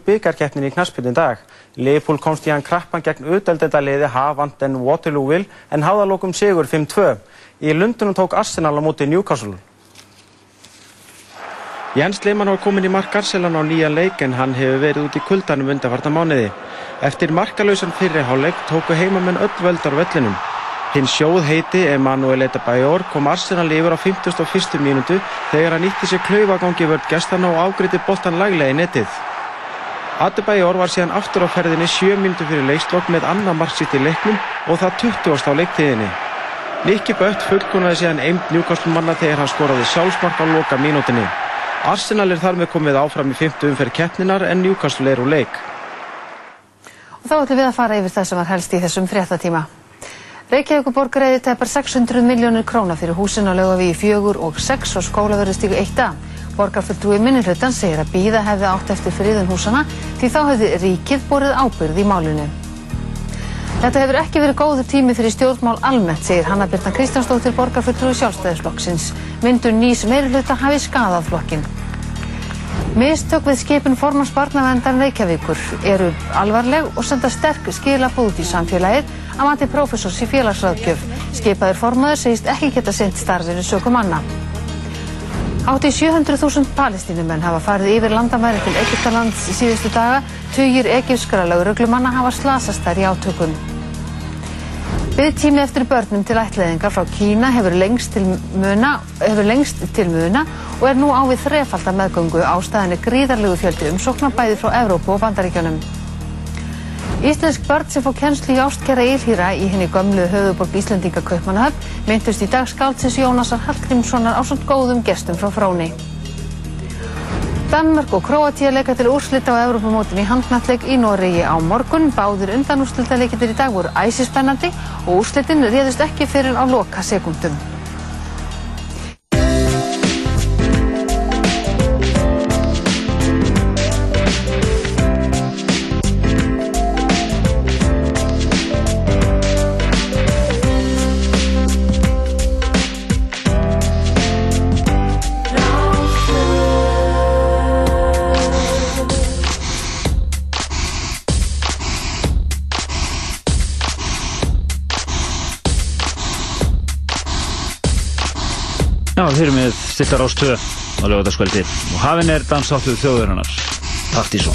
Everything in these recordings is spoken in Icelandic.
byggarkeppnin í knaspinu í dag. Leopold komst í hann krappan gegn auðveldendaliði Havanden Waterlooville en hafðalokum sigur 5-2. Í Lundunum tók Arsenal á móti Newcastle. Jens Lehmann var komin í mark Arsenal á nýjan leik en hann hefur verið út í kuldanum undarvarta mánuði. Eftir markalausan fyrirháleik tóku heimamenn öll völdar á vellinum. Hinn sjóð heiti Emanuel Edebayor kom Arsenal yfir á 51. mínútu þegar hann nýtti sér klaufagangi vörd gestana og ágriði boltan laglega í netið. Adebayor var síðan aftur á ferðinni 7 mínútu fyrir leikslokk með annar marksitt í leiknum og það 20. á leiktíðinni. Nicky Butt fullkonaði síðan eind njúkastlumanna þegar hann skoraði sjálfsmark á loka mínútinni. Arsenal er þar með komið áfram í 50 umferð keppninar en Newcastle er úr leik. Og þá ætlum við að fara yfir það sem var helst í þessum fréttatíma. Reykjavíkuborg reyði tepar 600 miljónir króna fyrir húsin á lögavíi 4 og 6 og skólaverðistíku 1a. Borgarfulltrúi minnihlutan segir að býða hefði átt eftir friðun húsana því þá hefði ríkið borið ábyrð í málinu. Þetta hefur ekki verið góður tími fyrir stjórnmál almennt, segir Hanna Birna Kristjánsdóttir borgarfulltrúi sjálfstæðisflokksins. Myndun nýs meirhluta hafi skadað flokkin. Mistök við skipin formans barnavendan Reykjavíkur eru alvarleg og senda sterk skilabóð út í samfélagið að mati prófessors í félagsraðgjöf. Skipaður formaður segist ekki geta sendt starfinu sökum manna. Átti 700.000 palestínumenn hafa farið yfir landamæri til Egyptalands í síðustu daga. Tugir egypskara lauruglumanna hafa slasast þær í átökum. Byggtími eftir börnum til ætlaðingar frá Kína hefur lengst til muna, lengst til muna og er nú á við þrefalda meðgöngu ástæðinni gríðarlegu fjöldi umsókna bæði frá Evrópu og Bandaríkjunum. Íslensk börn sem fá kennslu í ástkjara Írhýra í henni gömlu höfuborg Íslandinga Kaupmannahöfn myndust í dag skáldsins Jónasar Hallgrímssonar á svona góðum gestum frá Fróni. Danmörk og Kroatia leika til úrslita á Evrópamótin í handnalleg í Noregi á morgun. Báðir undan úrslita leikindir í dag voru æsispennandi og úrslitin réðust ekki fyrir á loka sekundum. Eru með Stillar Ás 2 á lögataskvöldi og hafinn er dansáttuð þjóðurinnar Partíson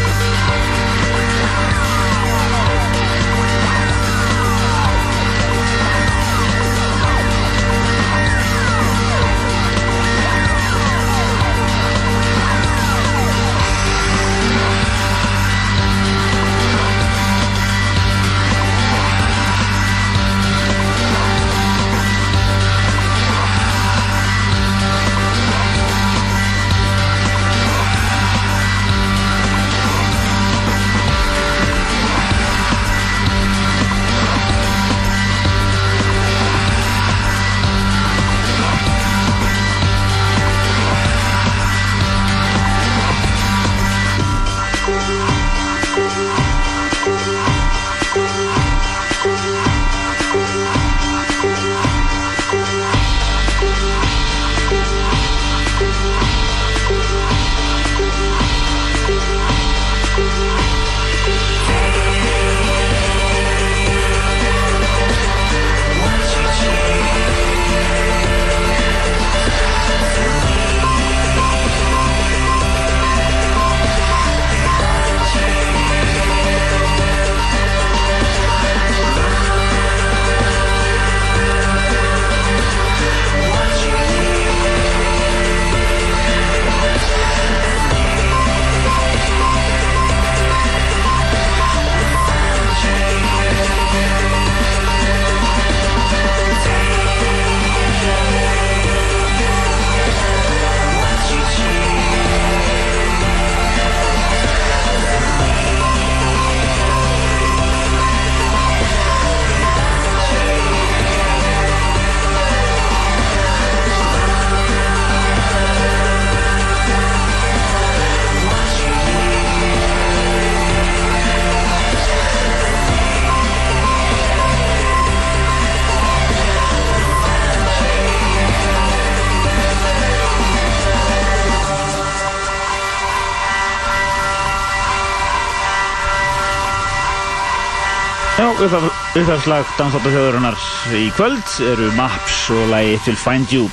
Uppafslag dansþáttafjöðurinnar í kvöld eru Maps og lagi It Will Find You.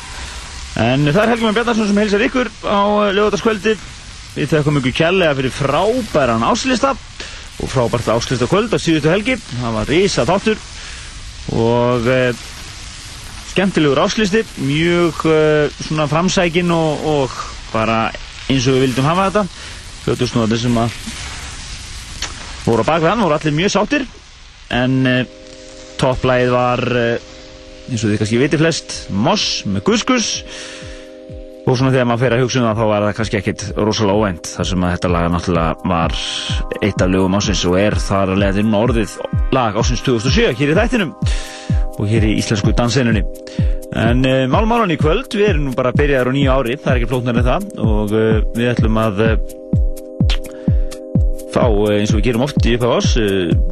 En það er Helgi Már Bjarnarsson sem heilsar ykkur á lögataskvöldi. Við þekkum ykkur kjærlega fyrir frábæran áslista og frábært áslista kvöld á síðustu helgi. Það var risa þáttur og e, skemmtilegur áslisti, mjög e, svona framsækin og, og bara eins og við vildum hafa þetta. Hljóttusnúðarnir sem að voru á bakveðan voru allir mjög sáttir en uh, topplægið var uh, eins og þið kannski viti flest Moss með Guskus. Og svona þegar maður fer að hugsa um það þá var það kannski ekkit rosalega óvænt þar sem að þetta laga náttúrulega var eitt af lögum ásins og er þar að leiða inn orðið lag ásins 2007 hér í þættinum og hér í íslensku dansinunni en uh, málum álan í kvöld við erum nú bara að byrja þér á nýju ári það er ekki flóknar en það. Og við ætlum að fá eins og við gerum oft í upphaf ás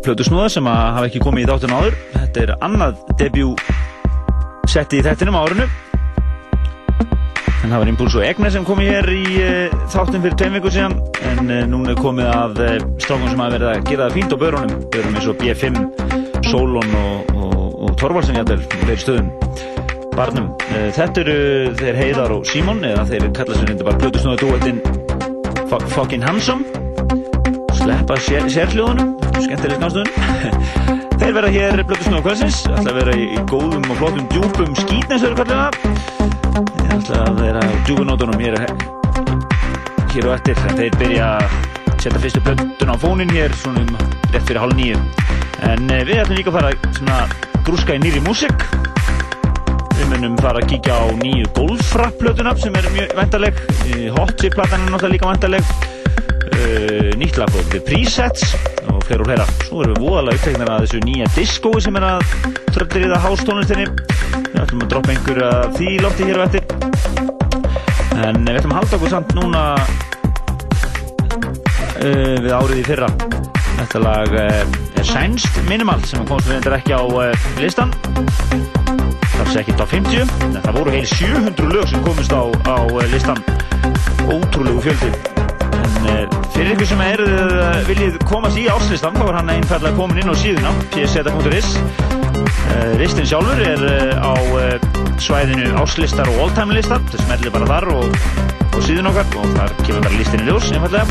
plötu snúða sem að hafa ekki komið í þáttun áður. Þetta er annað debut setti í þættinum á árinu. En það var Impuls og Egner sem kom í hér í uh, þáttun fyrir tveim vikur síðan. En núna komið að strákum sem hafa verið að gera það fínt á börunum. Börum eins og B5, Solon og, og, og Torvaldsson jættel fyrir stöðum barnum. Þetta eru þeir Heiðar og Símon eða þeir kalla sér hindi bara plötu snúða duettinn Fucking Handsome sleppa sér, sérhljóðunum. Skemmtileg náttúrulega þeir verða hér blöttusnúða kvölsins ætla að vera í, góðum og flottum djúpum skýtnesöru kallega þeir ætla að vera djúpunótunum hér hér og eftir. Þeir byrja að setja fyrstu blöttun á fónin hér svona um rétt fyrir hálf nýju en eh, við ætlum líka að fara svona grúska í nýri músik við munum fara að kíkja á nýju golfrapp blöttunab sem er mjög vendaleg hot-chip platan er náttúrulega líka vendaleg Uh, nýtt lag The Presets. Og fleira og fleira svo erum við voðalega uppteknir að þessu nýja diskói sem er að það hástónlistinni við ætlum að droppa einhverja því lofti hér og eftir. En við ætlum að halda okkur samt núna uh, við árið í fyrra. Þetta lag uh, er sænst minimal sem komst við endur ekki á listan það sé ekki top 50 en það voru heil 700 lög sem komist á, á listan ótrúlegu fjöldi fyrir ykkur sem er viljið komast í áslistan þá er hann einfallega komin inn á síðuna pseta.is Ristin sjálfur er á svæðinu áslistar og oldtime listar þess meðlir bara þar og, og síðun okkar. Og þar kemur bara listin í ljós einfallega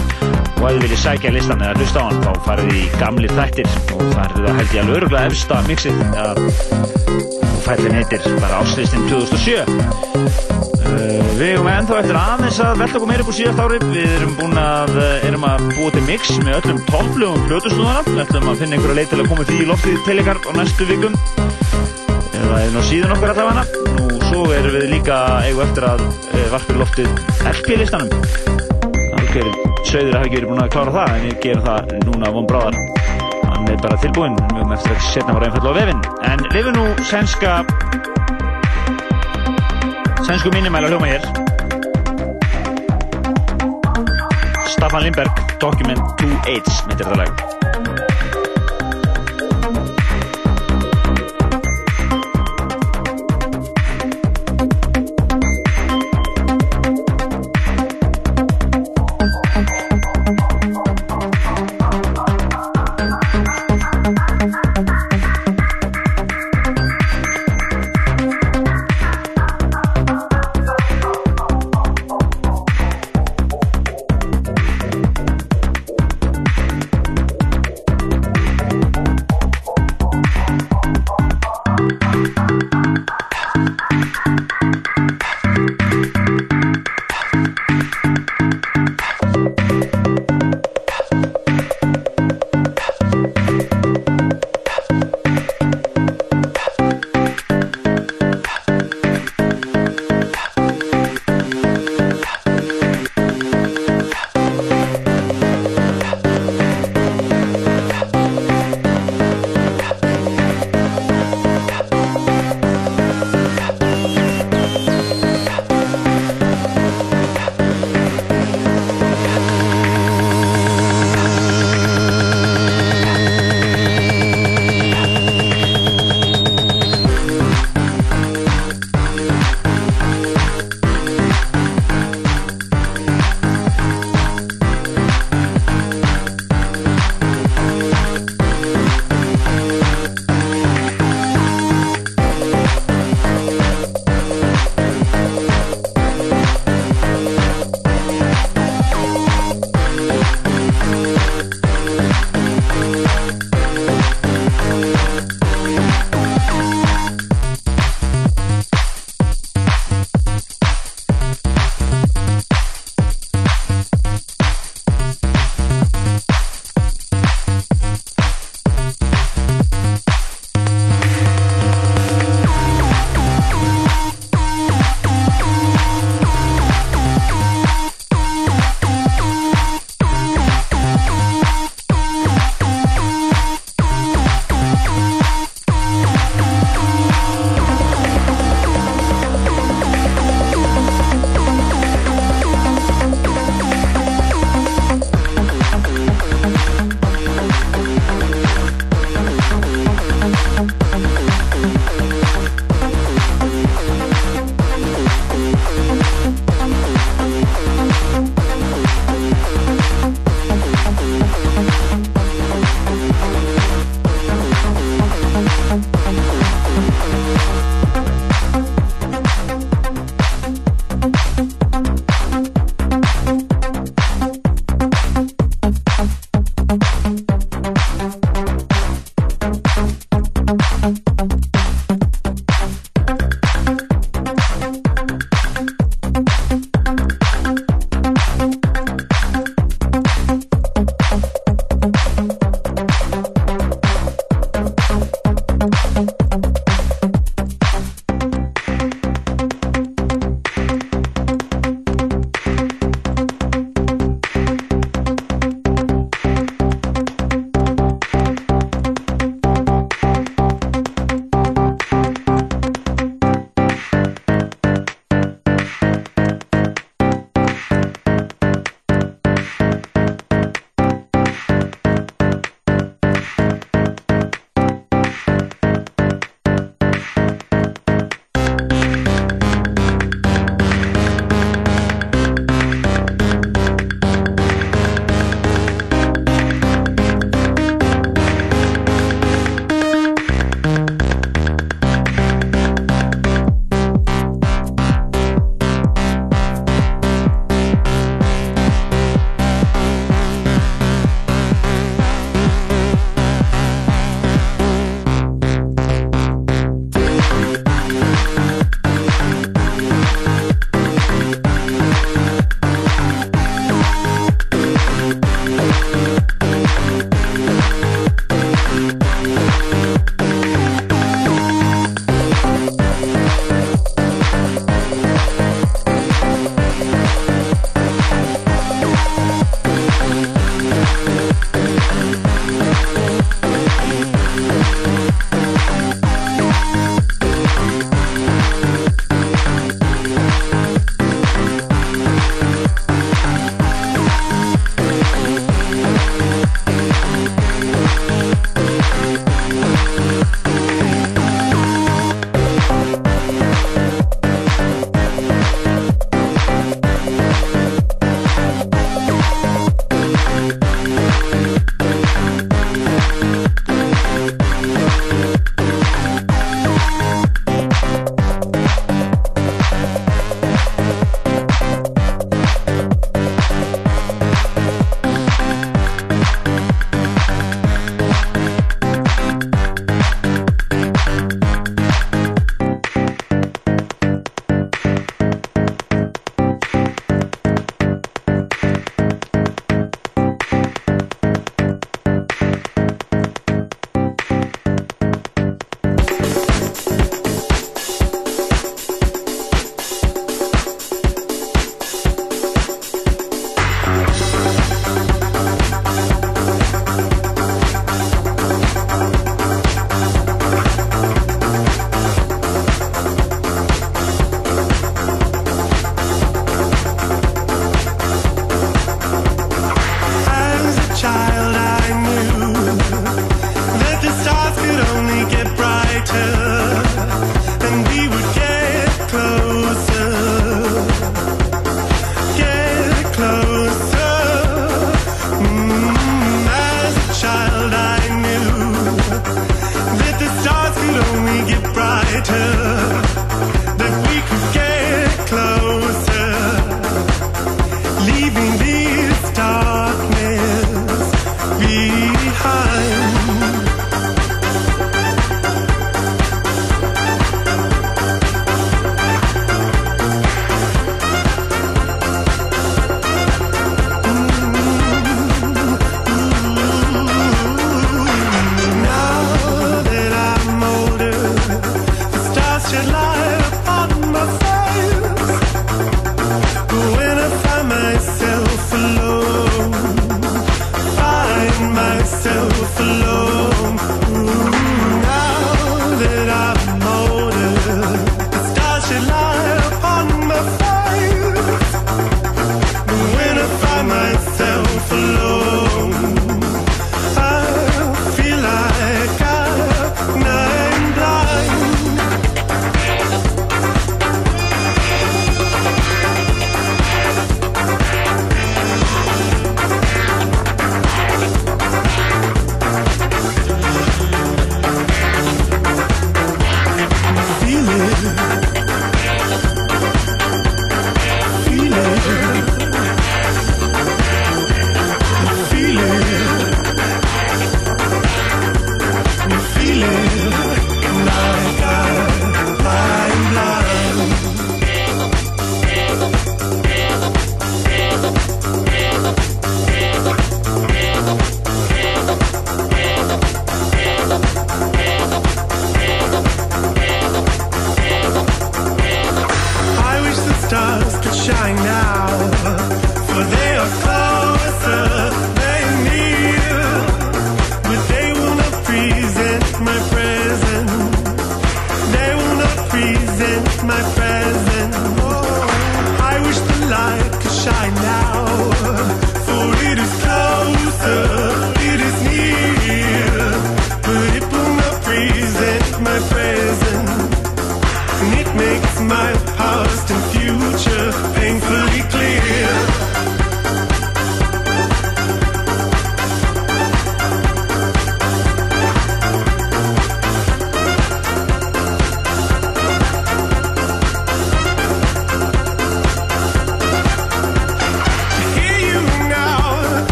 og ef þið viljið sækja listan eða hlusta á hann þá farið í gamli þættir. Og það það held ég alveg öruglega efsta mixið og fællin heitir bara áslýstinn 2007 uh, Við erum ennþá eftir aðeins að velta okkur meira upp úr síðast ári. Við erum búin að, uh, erum að búa til mix með öllum tólflugum fljótusnúðana við ætlum að finna einhverja leið til að koma því í loftið til ykkar á næstu vikum. Eða eða á síðan okkar allavega nú svo erum við líka eigu eftir að uh, varpa í loftið LP-listanum algjör sögður að hafa ekki verið búin að klára það en ég ger það núna von bráðar. Hann er bara tilbúinn. Við höfum eftir að bara einfallega á sænsku minnumæla hljóma hér. Staffan Lindberg Document 2H myndir þetta lag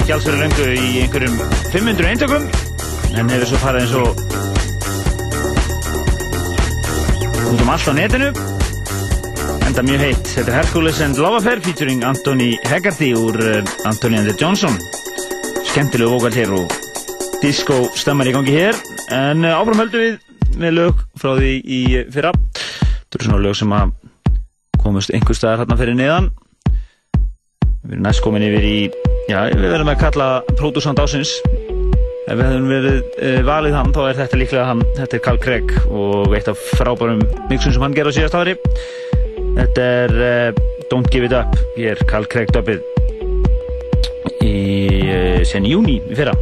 ekki alls fyrir lengu í einhverjum 500 eintökum en hefur svo farið eins og út um allt á netinu. Enda mjög heitt. Þetta er Hercules and Love Affair featuring Anthony Hegarty úr uh, Anthony and the Johnson. Skemmtilegu vokal hér og disco stemmar í gangi hér. En uh, áfram höldum við með lög frá því í fyrra. Þetta eru svona lög sem að komust einhver staðar hérna fyrir neðan. Við erum næst komin yfir í já, við verðum að kalla pródúsand ásins ef við hefum verið uh, valið hann þá er þetta líklega hann, þetta er Carl Craig og eitt af frábærum mixum sem hann gerði á síðast ári. Þetta er uh, Don't Give It Up. Ég er Carl Craig döpið í uh, sen júni fyrra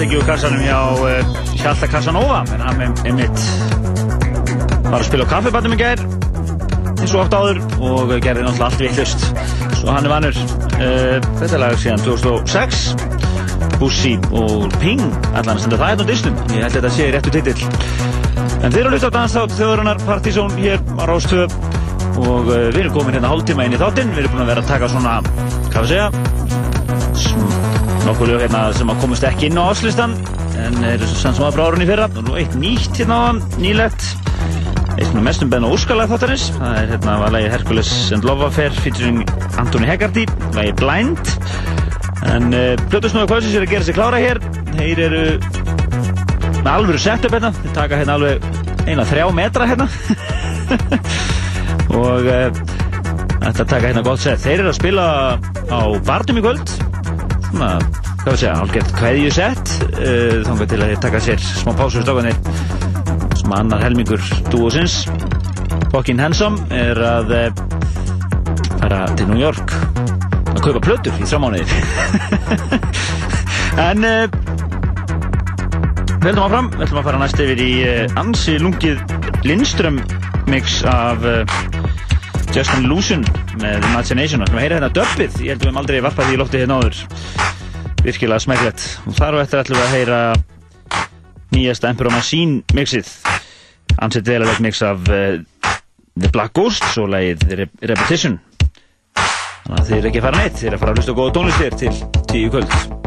tekið úr kassanum hjá uh, Hjalta Casanova en hann er einmitt var að spila á kaffibandum í gær eins og oft áður og gerði náttúrulega allt vittlust svo hann er vannur uh, þetta lag síðan 2006 Bussi og Ping allan að senda það hérna á disnum ég held að þetta sé réttu titill. En þeir eru að hlusta á danstátt þjóðurinnar Partizón hér á Rástöð og uh, við erum komin hérna hálftíma inn í þáttinn. Við erum búin að vera að taka svona hvað við segja nokkuð lög hérna sem að komast ekki inn á áslistan en eru sann sem að frá árunni fyrra. Og eitt nýtt hérna á nýlegt. Eitt svona mestum benn og úrskalag þáttarins. Það er hérna var lægið Hercules and Love Affair featuring Anthony Hegarty lægið Blind. En uh, Plötusnóðu Kvölsins er að gera sig klára hér. Þeir eru með alvöru setup hérna. Þeir taka hérna alveg eina þrjá metra hérna. Og þetta taka hérna gott set. Þeir eru að spila á barnum í kvöld. Svona, hvað við segja, hálfgeft kveðju sett uh, þannig til að taka sér smá pásur stofunni sem annar helmingur dúosins. Bokkin Hensom er að uh, fara til New York að kaupa plötur í þrjá mánuði. En uh, við heldum áfram. Við heldum að fara næst yfir í uh, ansi lungið Lindström mix af Justin Lusen með Imagination. Og heyra hérna döppið, ég held að við hefum aldrei varpað því í lofti hérna áður virkilega smæklegt og þar og eftir ætlum við að heyra nýjasta Emperor Machine mixið. Ansett velarleg mix af uh, The Black Ghost og lagið Re Repetition. Þannig að þið er ekki að fara neitt þið er að fara að hlusta góða tónlistir til tíu kvöld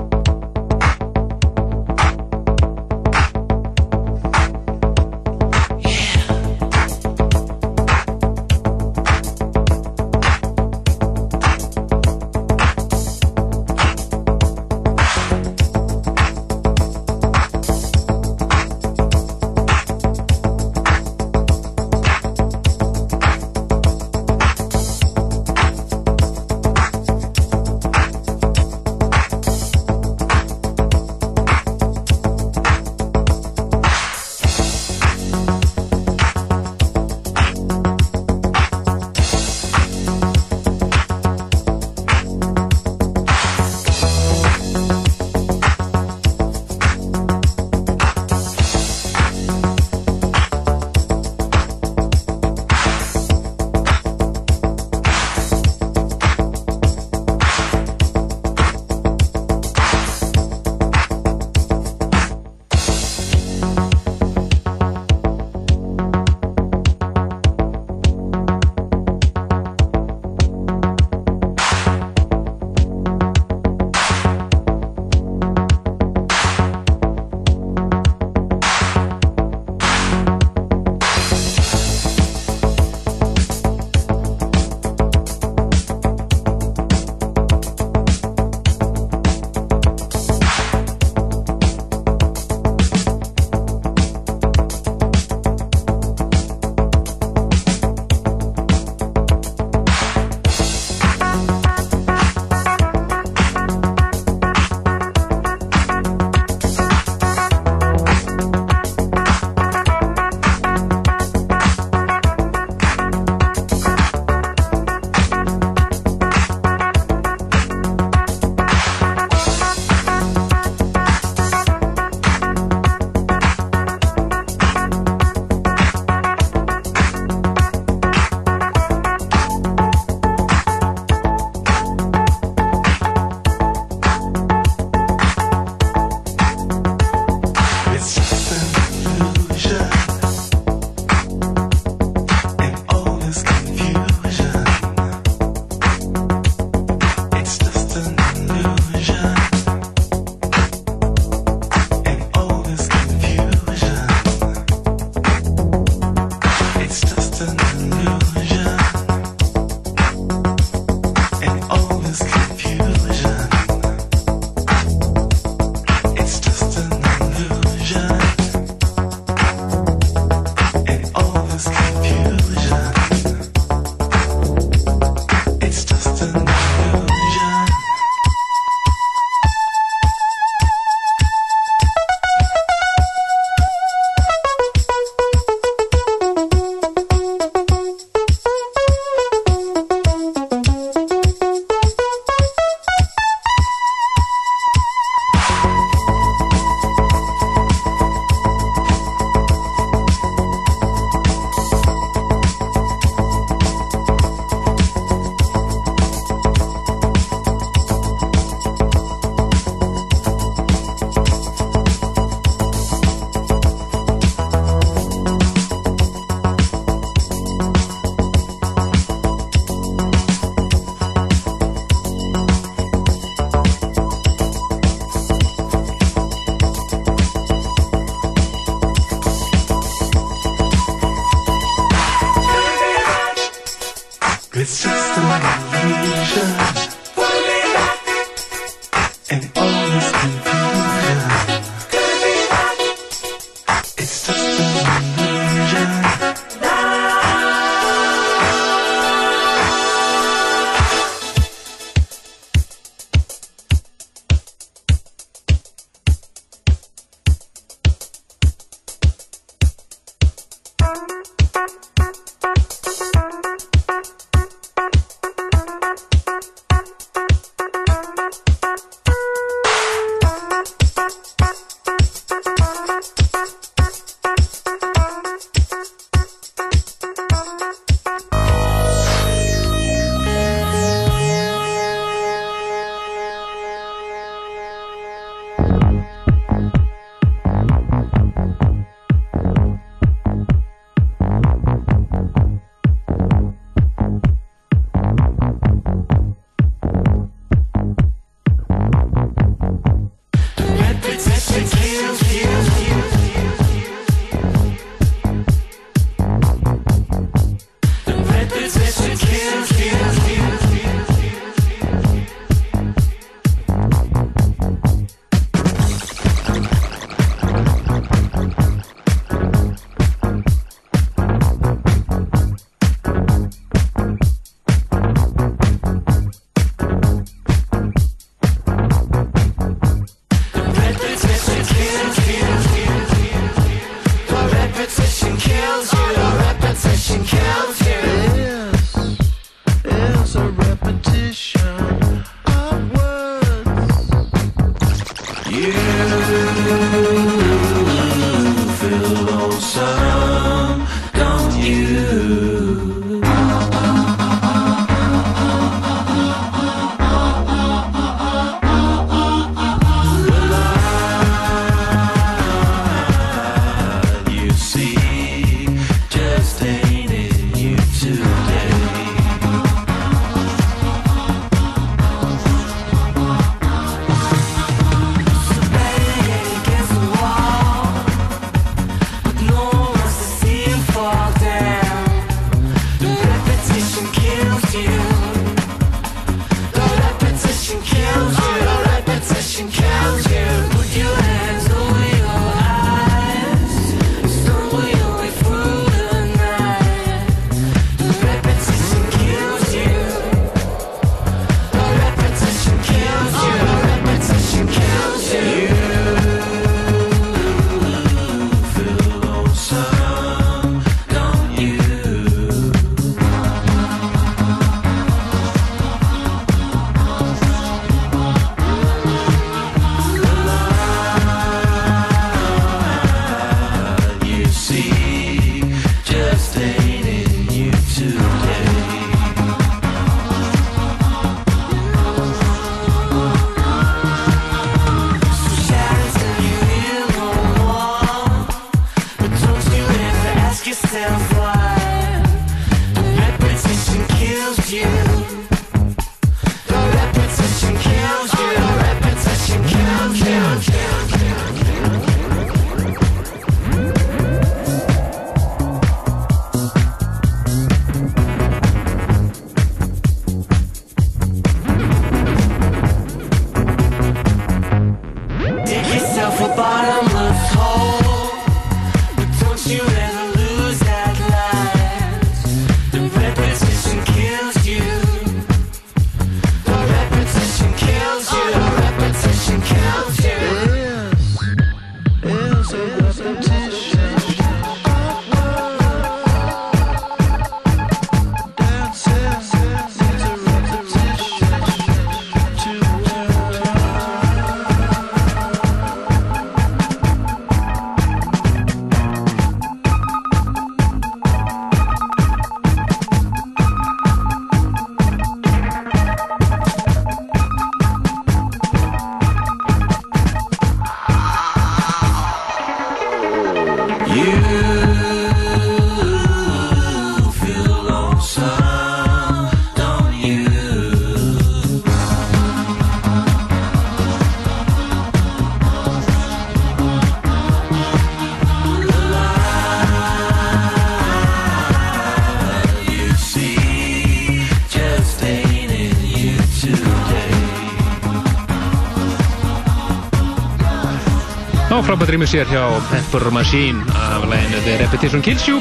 frábært rýmur sér hjá Pepper Machine af læginu The Repetition Kills You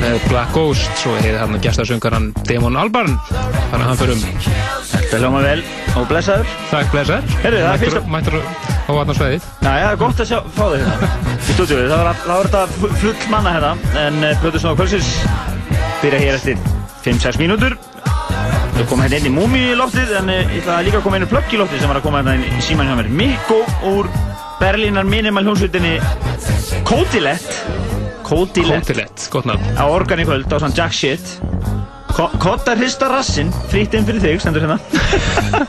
með Black Ghost svo heiði hann gestasöngaran Damon Albarn þannig að hann förum Þetta hljóma vel og blessaður. Takk blessar Heyrðu, það er fyrsta- Mættur á vatnarsvæðið Já, já, gott að sjá, fá þig hérna í stúdíu. Það var, það var þetta fu- full manna hérna, en uh, Plötu Snóða Kvölsins byrja hér eftir 5-6 mínútur. Við komum hérna inn í Múmi í loftið, en uh, ég ætla líka að koma inn í plögg í loftið sem var að koma hérna inn í síman hjá mér. Mikko úr Berlínar minimal hljómsveitinni. Kódilett. Kótilett, gott nafn Á organ í kvöld á svona Jack Shit. Ko- Kodda hrista rassinn, frýtt inn fyrir þig, stendur hérna.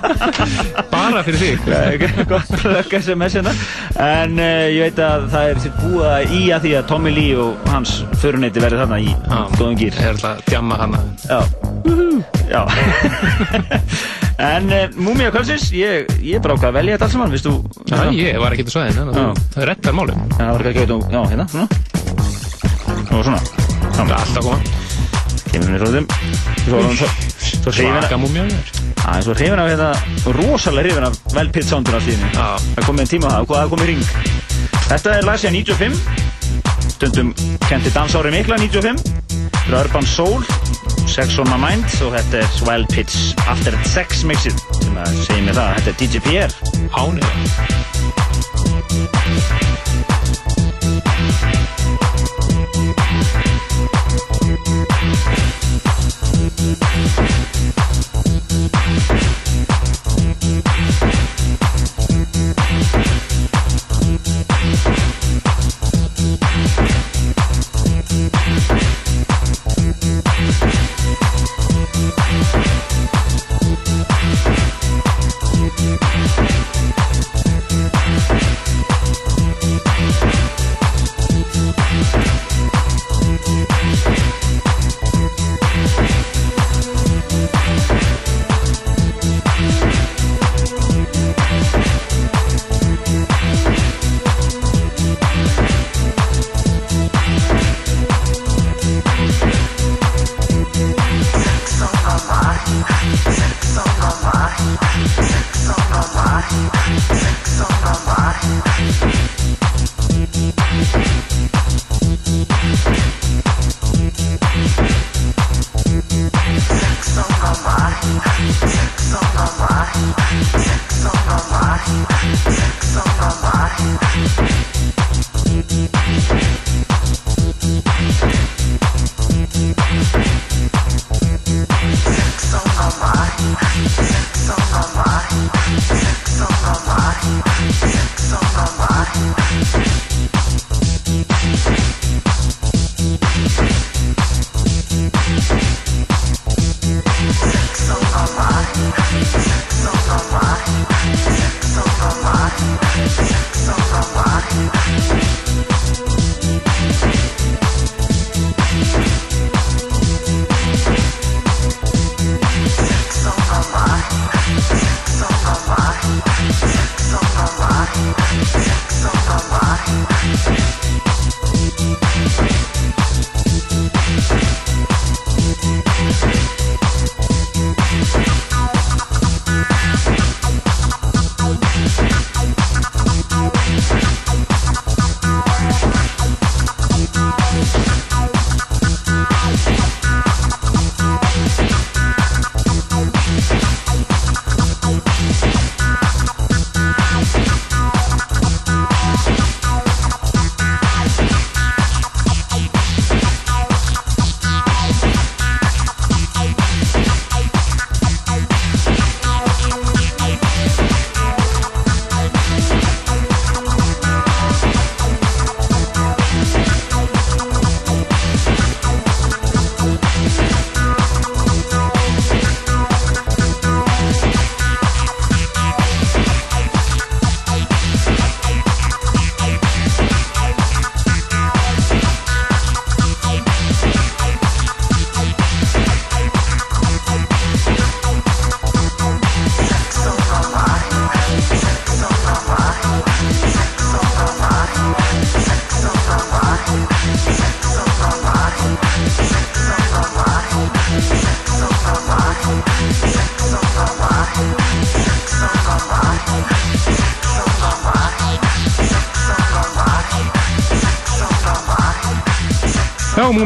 Bara fyrir þig. Nei, gott plögg SMS hérna. En uh, ég veit að það er sér búið að í að því að Tommy Lee og hans föruneyti verði þarna í góðum gýr Ég er alltaf að djamma hana. Já, Já. En uh, Múmia Kvölsins, ég, ég að velja þetta alls saman, viðst þú? Já, ég var ekki til svæðin þannig að Já. þú- það rettar málum Já, það var ekki að gefa Já, hérna, svona. Og svona Það er alltaf að koma Kemur róðum hún Svo hrifin Svaka að múmja mér Já, svo hrifin af hérna Rosalega hrifin af velpitt sounduna síðan. Já. Það komið en tíma á það, hvað það komið ring? Þetta er síðan 95 Stundum kenti dansári mikla 95 Þetta er Urban Soul Sex on my mind. Og þetta er Wild Pitch After Sex mixið. Sem að segja mér það, þetta er DJ PR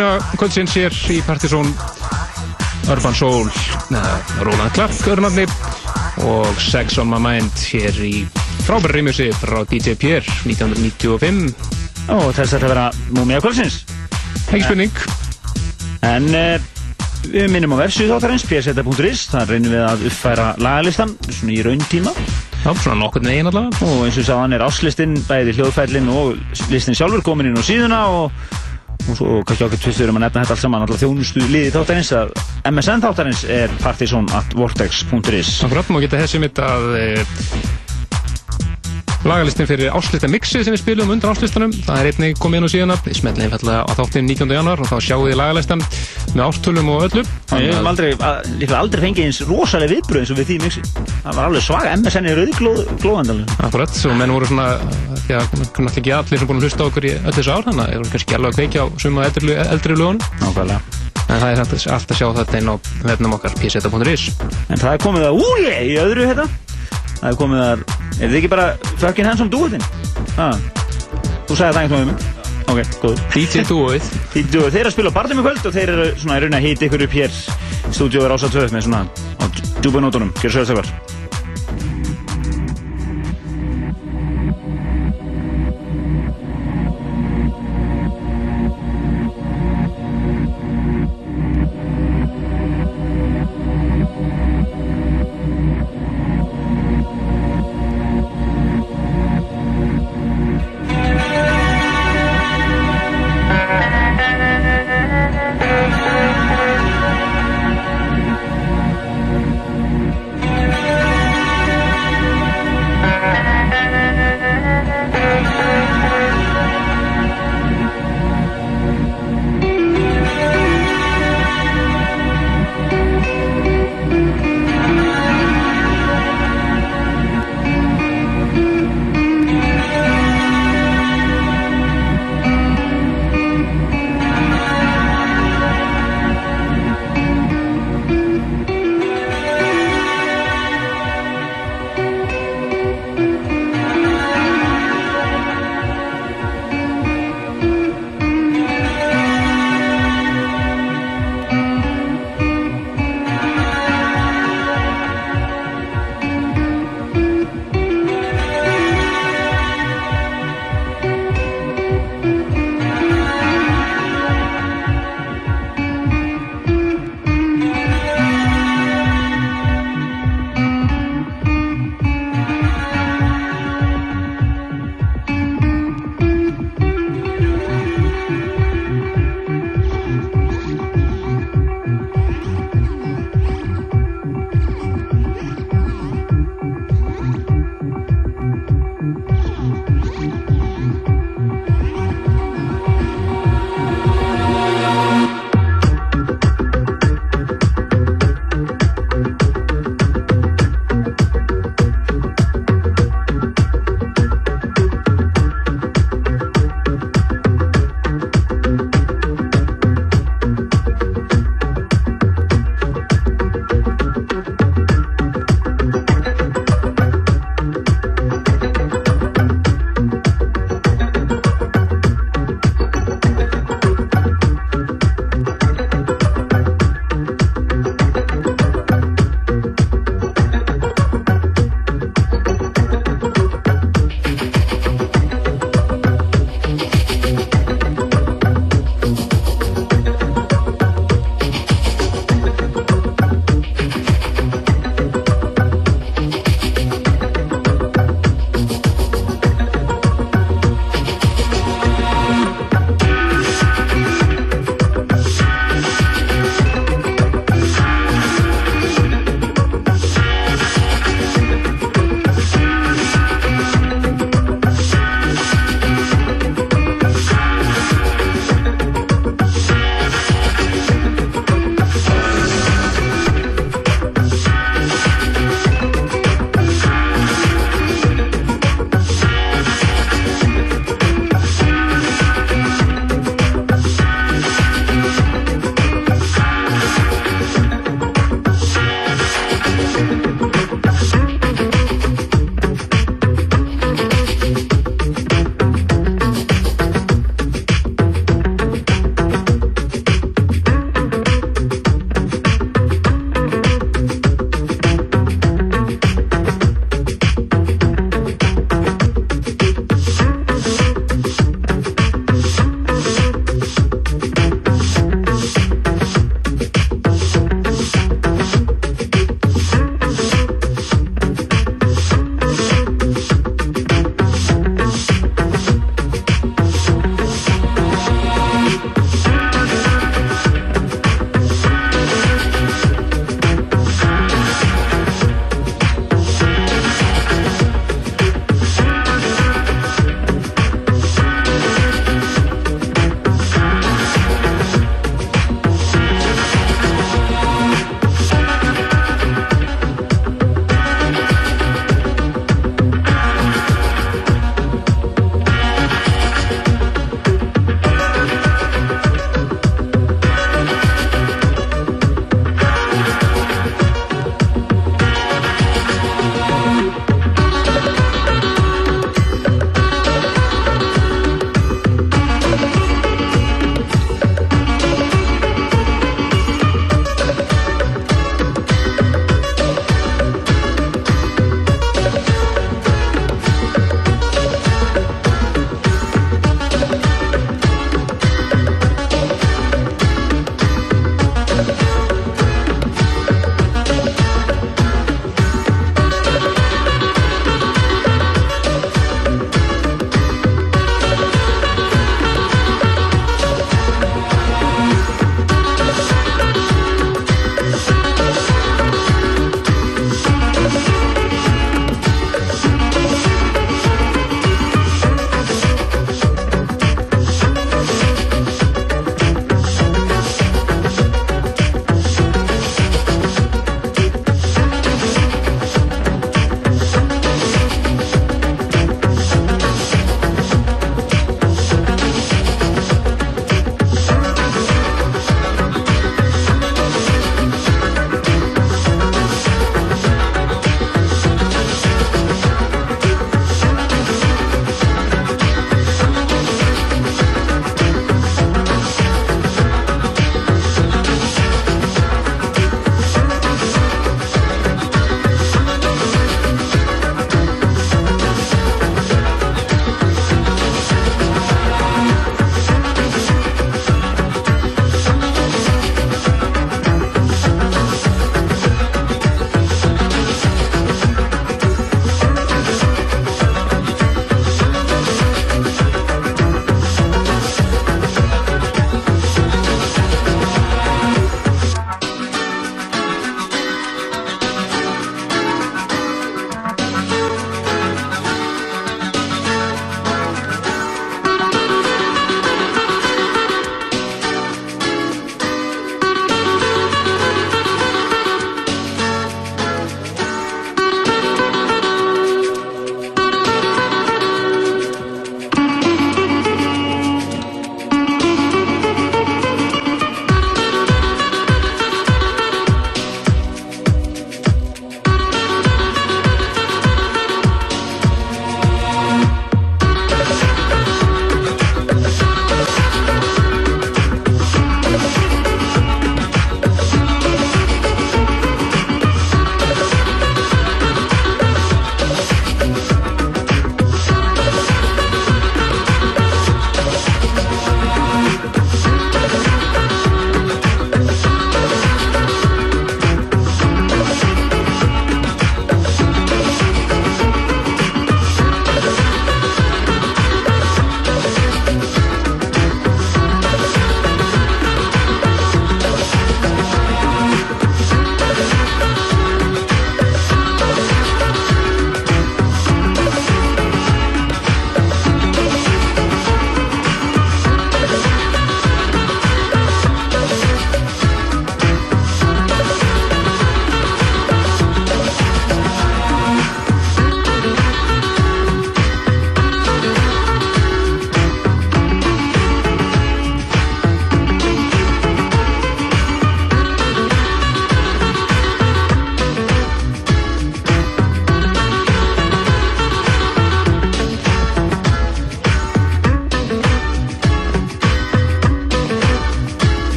Ánið Múmia kvöldsins hér í Partizón Urban Soul neða, Roland Clark örnarni og Sex on my mind hér í frábæri reymusi frá DJ Pierre 1995 Og þess að þetta vera múmia kvöldsins. ekki spurning En uh, við minnum á versu þáttarins, pseta.is, þar reynum við að uppfæra lagalistan, svona í rauntíma. Já, svona nokkurn veginn allavega Og eins og sáðan er áslistinn, bæði hljóðfællin og listin sjálfur komin inn á síðuna og, og svo kannski okkur tvistur um að nefna þetta allt saman, alltaf þjónustu liði þáttarins að MSN þáttarins er partysón at vortex.is. Akkurat, má geta þessi mitt að e, lagalistin fyrir áslita mixið sem við spilum undan áslistanum það er einnig komið inn á síðana við smellum einfallega á þáttinn 19. januar og þá sjáum við lagalistan með ástölum og öllu Við hefum aldrei, að- aldrei fengið eins rosalega viðbröð eins og við því mixi. Það var alveg svaga, MSN er auðglóðandalinn. Akkurat, og menn voru svona því að náttúrulega ekki allir sem búin að hlusta okkur í öll þessu ár þannig að það eru kannski alveg að kveikja á suma eldri, eldri Nákvæmlega. en það er samt allt að sjá þetta inn á vefnum okkar pseta.is En það er komið að úje í öðru hérna. Það er komið að, er þið ekki bara fucking handsome duetin? Ha? Þú sagði það einhvern veginn. Ok, góður. DJ Duoið Því þú, þeir eru að spila á barnum í kvöld og þeir eru svona í raunin að hýta ykkur upp hér stúdíu og rása 2 með svona djúpa nótunum. Gjör svo þess að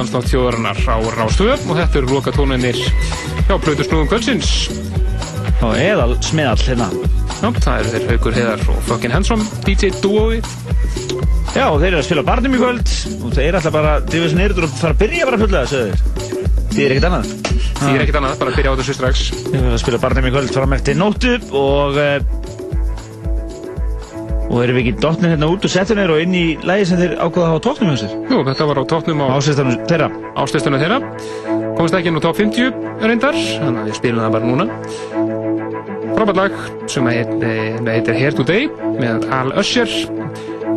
Danslátt þjóðarinnar á Rástöðu og þetta eru loka tónunir hjá Plötu Snúðum Kvöldsins. Og eðal smeðall hérna. Já, það eru þeir Haukur Heiðar og Fucking Handsome, DJ Duoið. Já, þeir eru að spila barnum í kvöld og þeir ætla bara að drifa þessu neyruður og fara að byrja bara að fulla þessu. Því er ekkert annað. Því er ekkert annað, bara byrja á þessu strax. Þeir eru að spila barnum í kvöld fram eftir nóttu og eh, og erum við ekki dottnir hérna út og setjum þeir og inn í lægi sem þeir ákvaða að hafa tóknum hjá sér. Jú, þetta var á tóknum á Áslistanum þeirra. áslistunum þeirra. Komist ekki inn á top 50 reyndar, þannig að við spilum það bara núna. Frábært lag sem eh, heitir Here Today með Al Usher,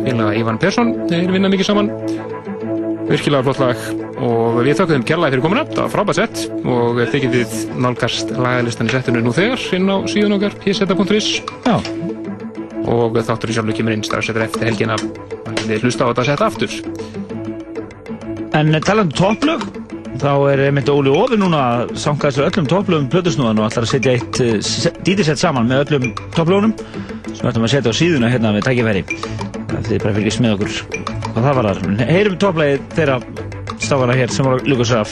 félaga Ivan Persson, þeir vinna mikið saman. Virkilega flott lag og við þakkum þeim kærlega fyrir komuna, það var frábært sett og þið getið nálgast lagalistan í settinu nú þegar inn á síðan okkar. Og þáttur í sjálfur kemur inn strax eftir eftir helgina og þið hlusta á þetta að setja aftur. En talandi um topplög, þá er einmitt Óli Ófi núna að sanga þessu öllum topplögum plötusnúðan og ætlar að setja eitt uh, dítisett saman með öllum topplögunum sem ætlum að setja á síðuna hérna með tækifæri. Þið bara fylgjast með okkur hvað það var þar. Heyrum topplegið þeirra stafana hér sem var að ljúka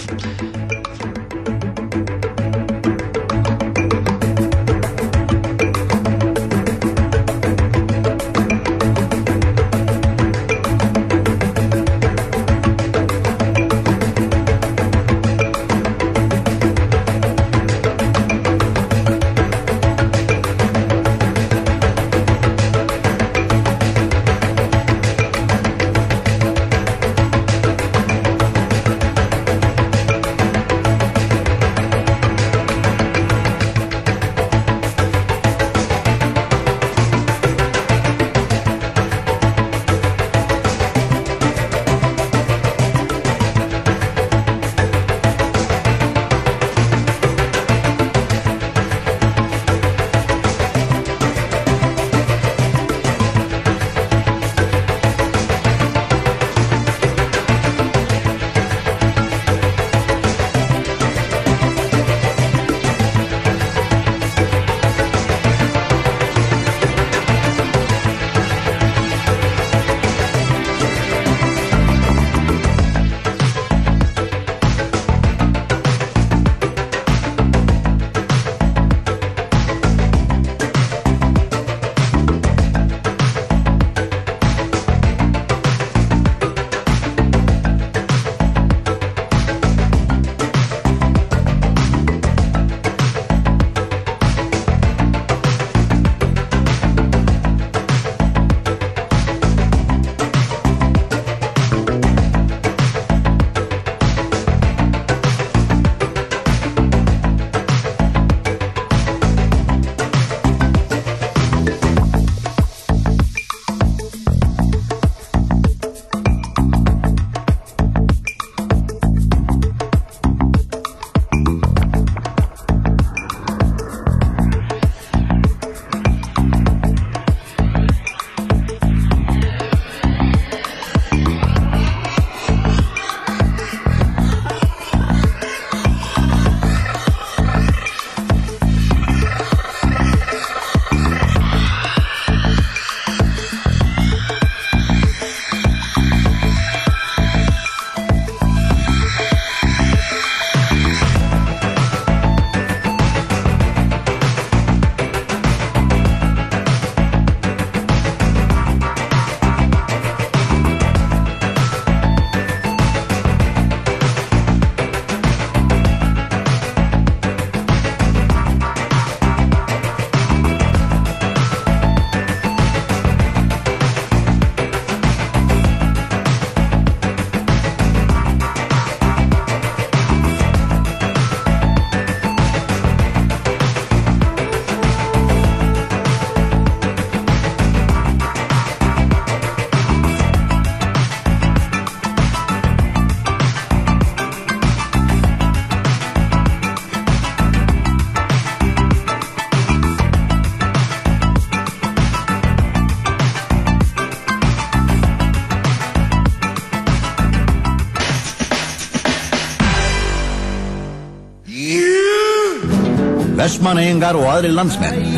Vestmanneyengar og aðri landsmenn.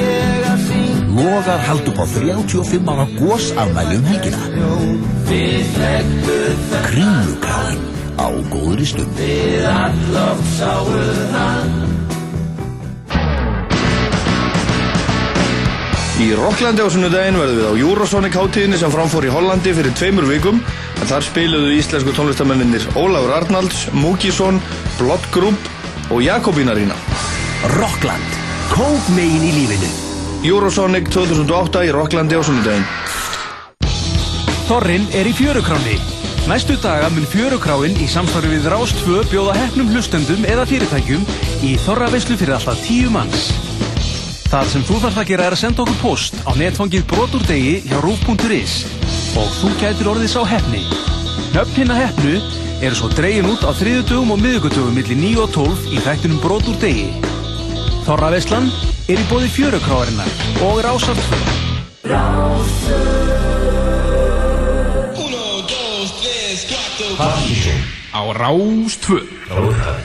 Logar hald upp á 35 ára gósafmæli um helgina. Kringlugráin á góðri stund. Í Rocklandi á sunnudaginn verðum við á Eurosonic hátíðinni sem framfór í Hollandi fyrir tveimur vikum. En þar spiluðu íslensku tónlistamennir Ólafur Arnalds, Múkisson, Blood Group og Jakobínarína. Rockland, kók megin í lífinu Eurosonic 2008 í Rocklandi á sunnudaginn. Þorrin er í fjörukráni. Næstu daga mun fjörukráin í samstarfi við Rástfö bjóða hefnum hlustendum eða fyrirtækjum í Þorraveislu fyrir alltaf tíu manns. Það sem þú þarf að gera er að senda okkur post á netfangið brotur degi hjá rúf.is og þú gætir orðið sá hefni. Nöfn hinna hefnu eru svo dregin út á þriðutugum og miðugutugum millir 9 og 12 í þættinum brotur degi. Þorraveislan er í bóði fjörukráarinnar og Rásartfö. á Rástvö Oh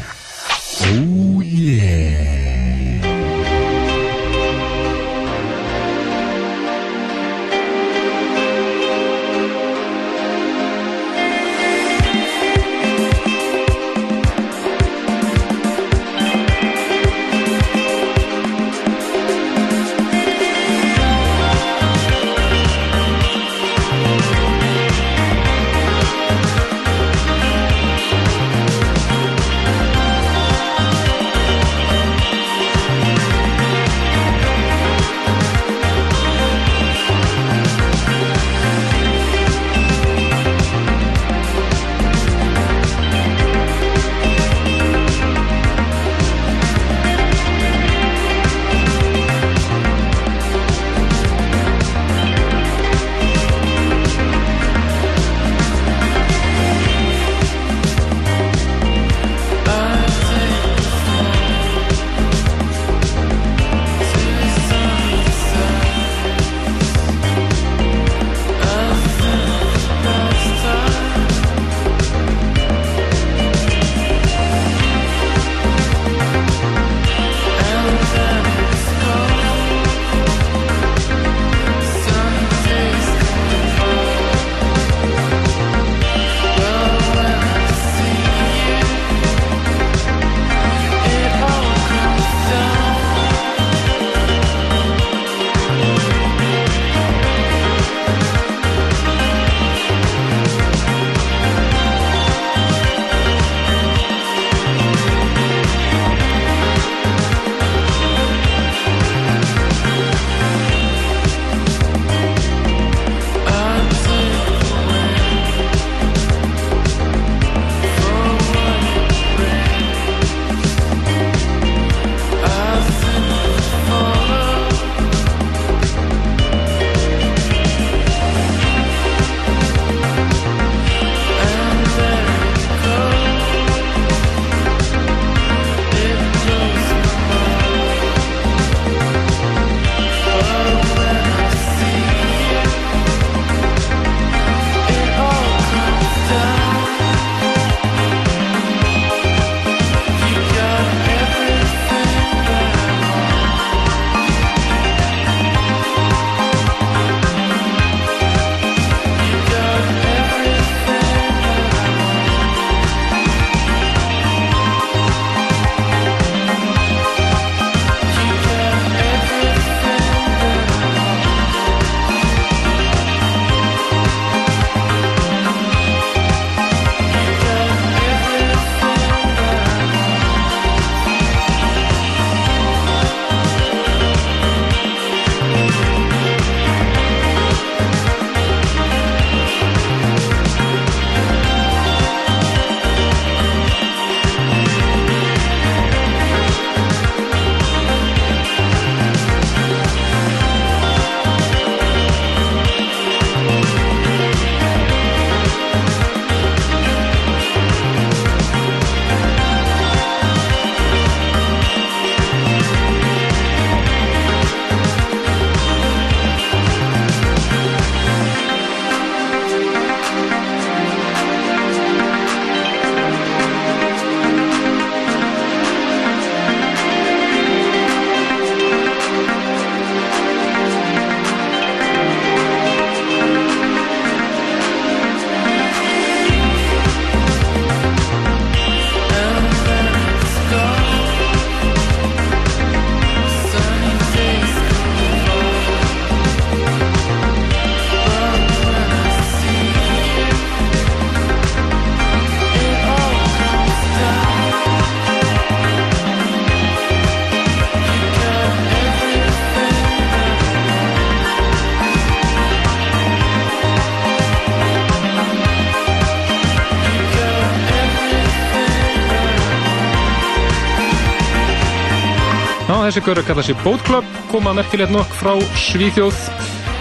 Þessi görur kalla sér Boat Club, koma merkilegt nokk frá Svíþjóð.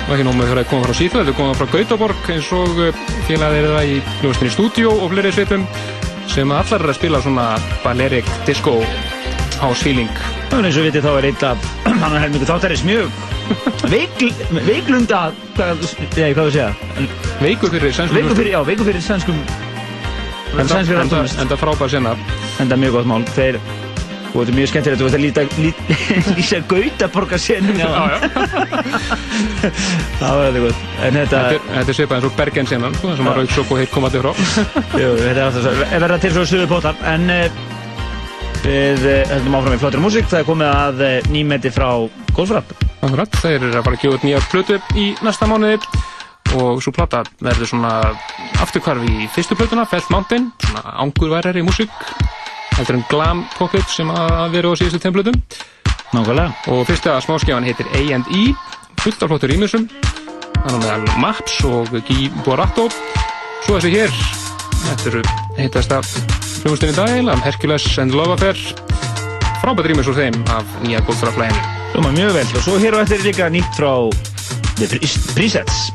Og ekki nóg með þeirra að koma frá Svíþjóð, þeir koma frá Gautaborg eins og félagið er það í hljóðstinni stúdíó og fleiri sveitum sem allar er að spila svona Balearic Disco House Feeling. Það er eins og vitið þá er eitt af annar helmingu þáttarins mjög veikl, veiklunda, hvað, eða hvað þú segja, Veikur fyrir sænskum veikur fyrir, já, veikur fyrir sænskum, enda, sænskur enda, enda, enda frábær sennar. enda mjög gott mál, þeir, og þetta er mjög skemmtilegt, þú veit að líta, lít, lýsa Gautaborga senum, já, Já, það var þetta gott, þetta, Þetta er, er svipað eins og Bergen sennan, sko, sem var auksokk og heitt komandi frá. jú, þetta er alltaf svo, er verða til svo suðu pótar, en uh, við uh, höldum áfram í flottir músík, það er komið að uh, nýmeti frá Golfrapp, þeir eru að fara að út nýja plötu í næsta mánuði. Og svo plata verður svona afturkvarf í fyrstu plötuna, Felt Mountain, svona angurværar í músík, heldur en glam pocket sem að veru á síðustu tveim plötum nákvæmlega, og fyrsta smáskjafan heitir A&E, fullt af flottur ímjössum, þannig meðal Maps og Guy Borato, svo þessi hér, þetta eru heitasta frumustinni dag, eiginlega, Hercules and Love Affair, frábært ímjöss úr þeim af nýja góðfraflæðinu. hljóma mjög vel, og svo hér á eftir er líka nýtt frá The Pres- Presets,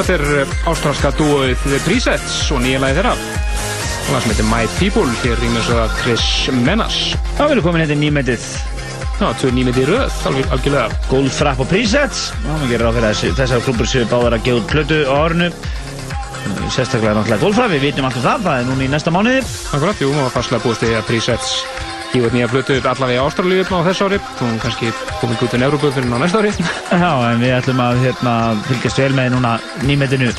þetta er eh, ástralska dúoið The Presets og nýja lagi þeirra. Og það sem heitir My People, hér rýmur svo að Chris Menas. þá verður komin hérna nýmyndið Já, tvö nýmyndi í röð, alveg algjörlega. Goldfrapp og Presets og maður gerir á fyrir þessar klubur séu báðar að gefa út plötu á árinu sérstaklega náttúrulega Goldfrapp, við vitum alltaf það það er núna í næsta mánuði Akkurat, jú, maður fastlega búist því að Presets gefa út nýja plötu allavega í Ástralíu á þessu ári. Þú kannski komin út í Európa fyrir næsta ári. Já, en við ætlum að hérna, fylgjast vel með núna nýmyndinu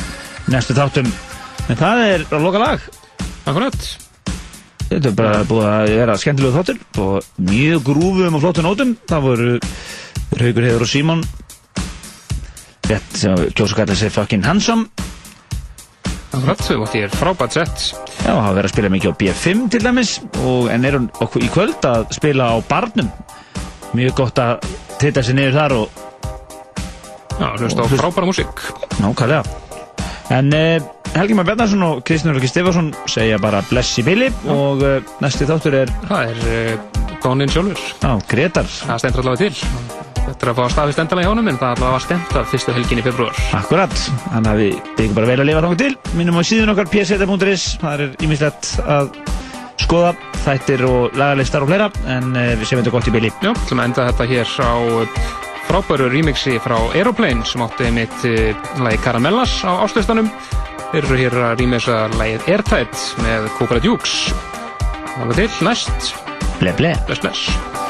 næstu þáttum en það er að loka lag Akkurat. Þetta er bara búið að vera skemmtilegu þáttur og mjög grúfum og flottum nótum það voru Haugur Heiður og Símon rétt sem að kjósa kallar sig fucking handsome Akkurat, vart ég er frábært sett. Já, hafa verið að spila mikið á B5 til dæmis og, en eru okkur í kvöld að spila á barnum mjög gott að tita sér niður þar og Já, hlusta á hlust- frábæra músík. nákvæmlega en eh, Helgi Már Bjarnarsson og Kristján Röki Stefansson segja bara bless í billi og eh, næsti þáttur er Það er uh, Donnin sjálfur. á, Gretar Það stendur allavega til. Þetta er að fá staðist endalega hjá honum en það allavega stemt að fyrstu helgin í februar. Akkurat, þannig að við byggjum bara vel að lifa þannig til minnum á síðun okkar pseta.is það er ímislegt að skoða þættir og lagalistar og fleira en eh, við séum þetta gott í billi Já, að enda þetta hér á uh, frábæru remixi frá Aeroplane sem átti mitt uh, lagi Caramellas á áslustanum. Þeir eru hér að remixa lagið Airtight með Cobra Dukes. Það var til næst. Ble ble Bless, bless.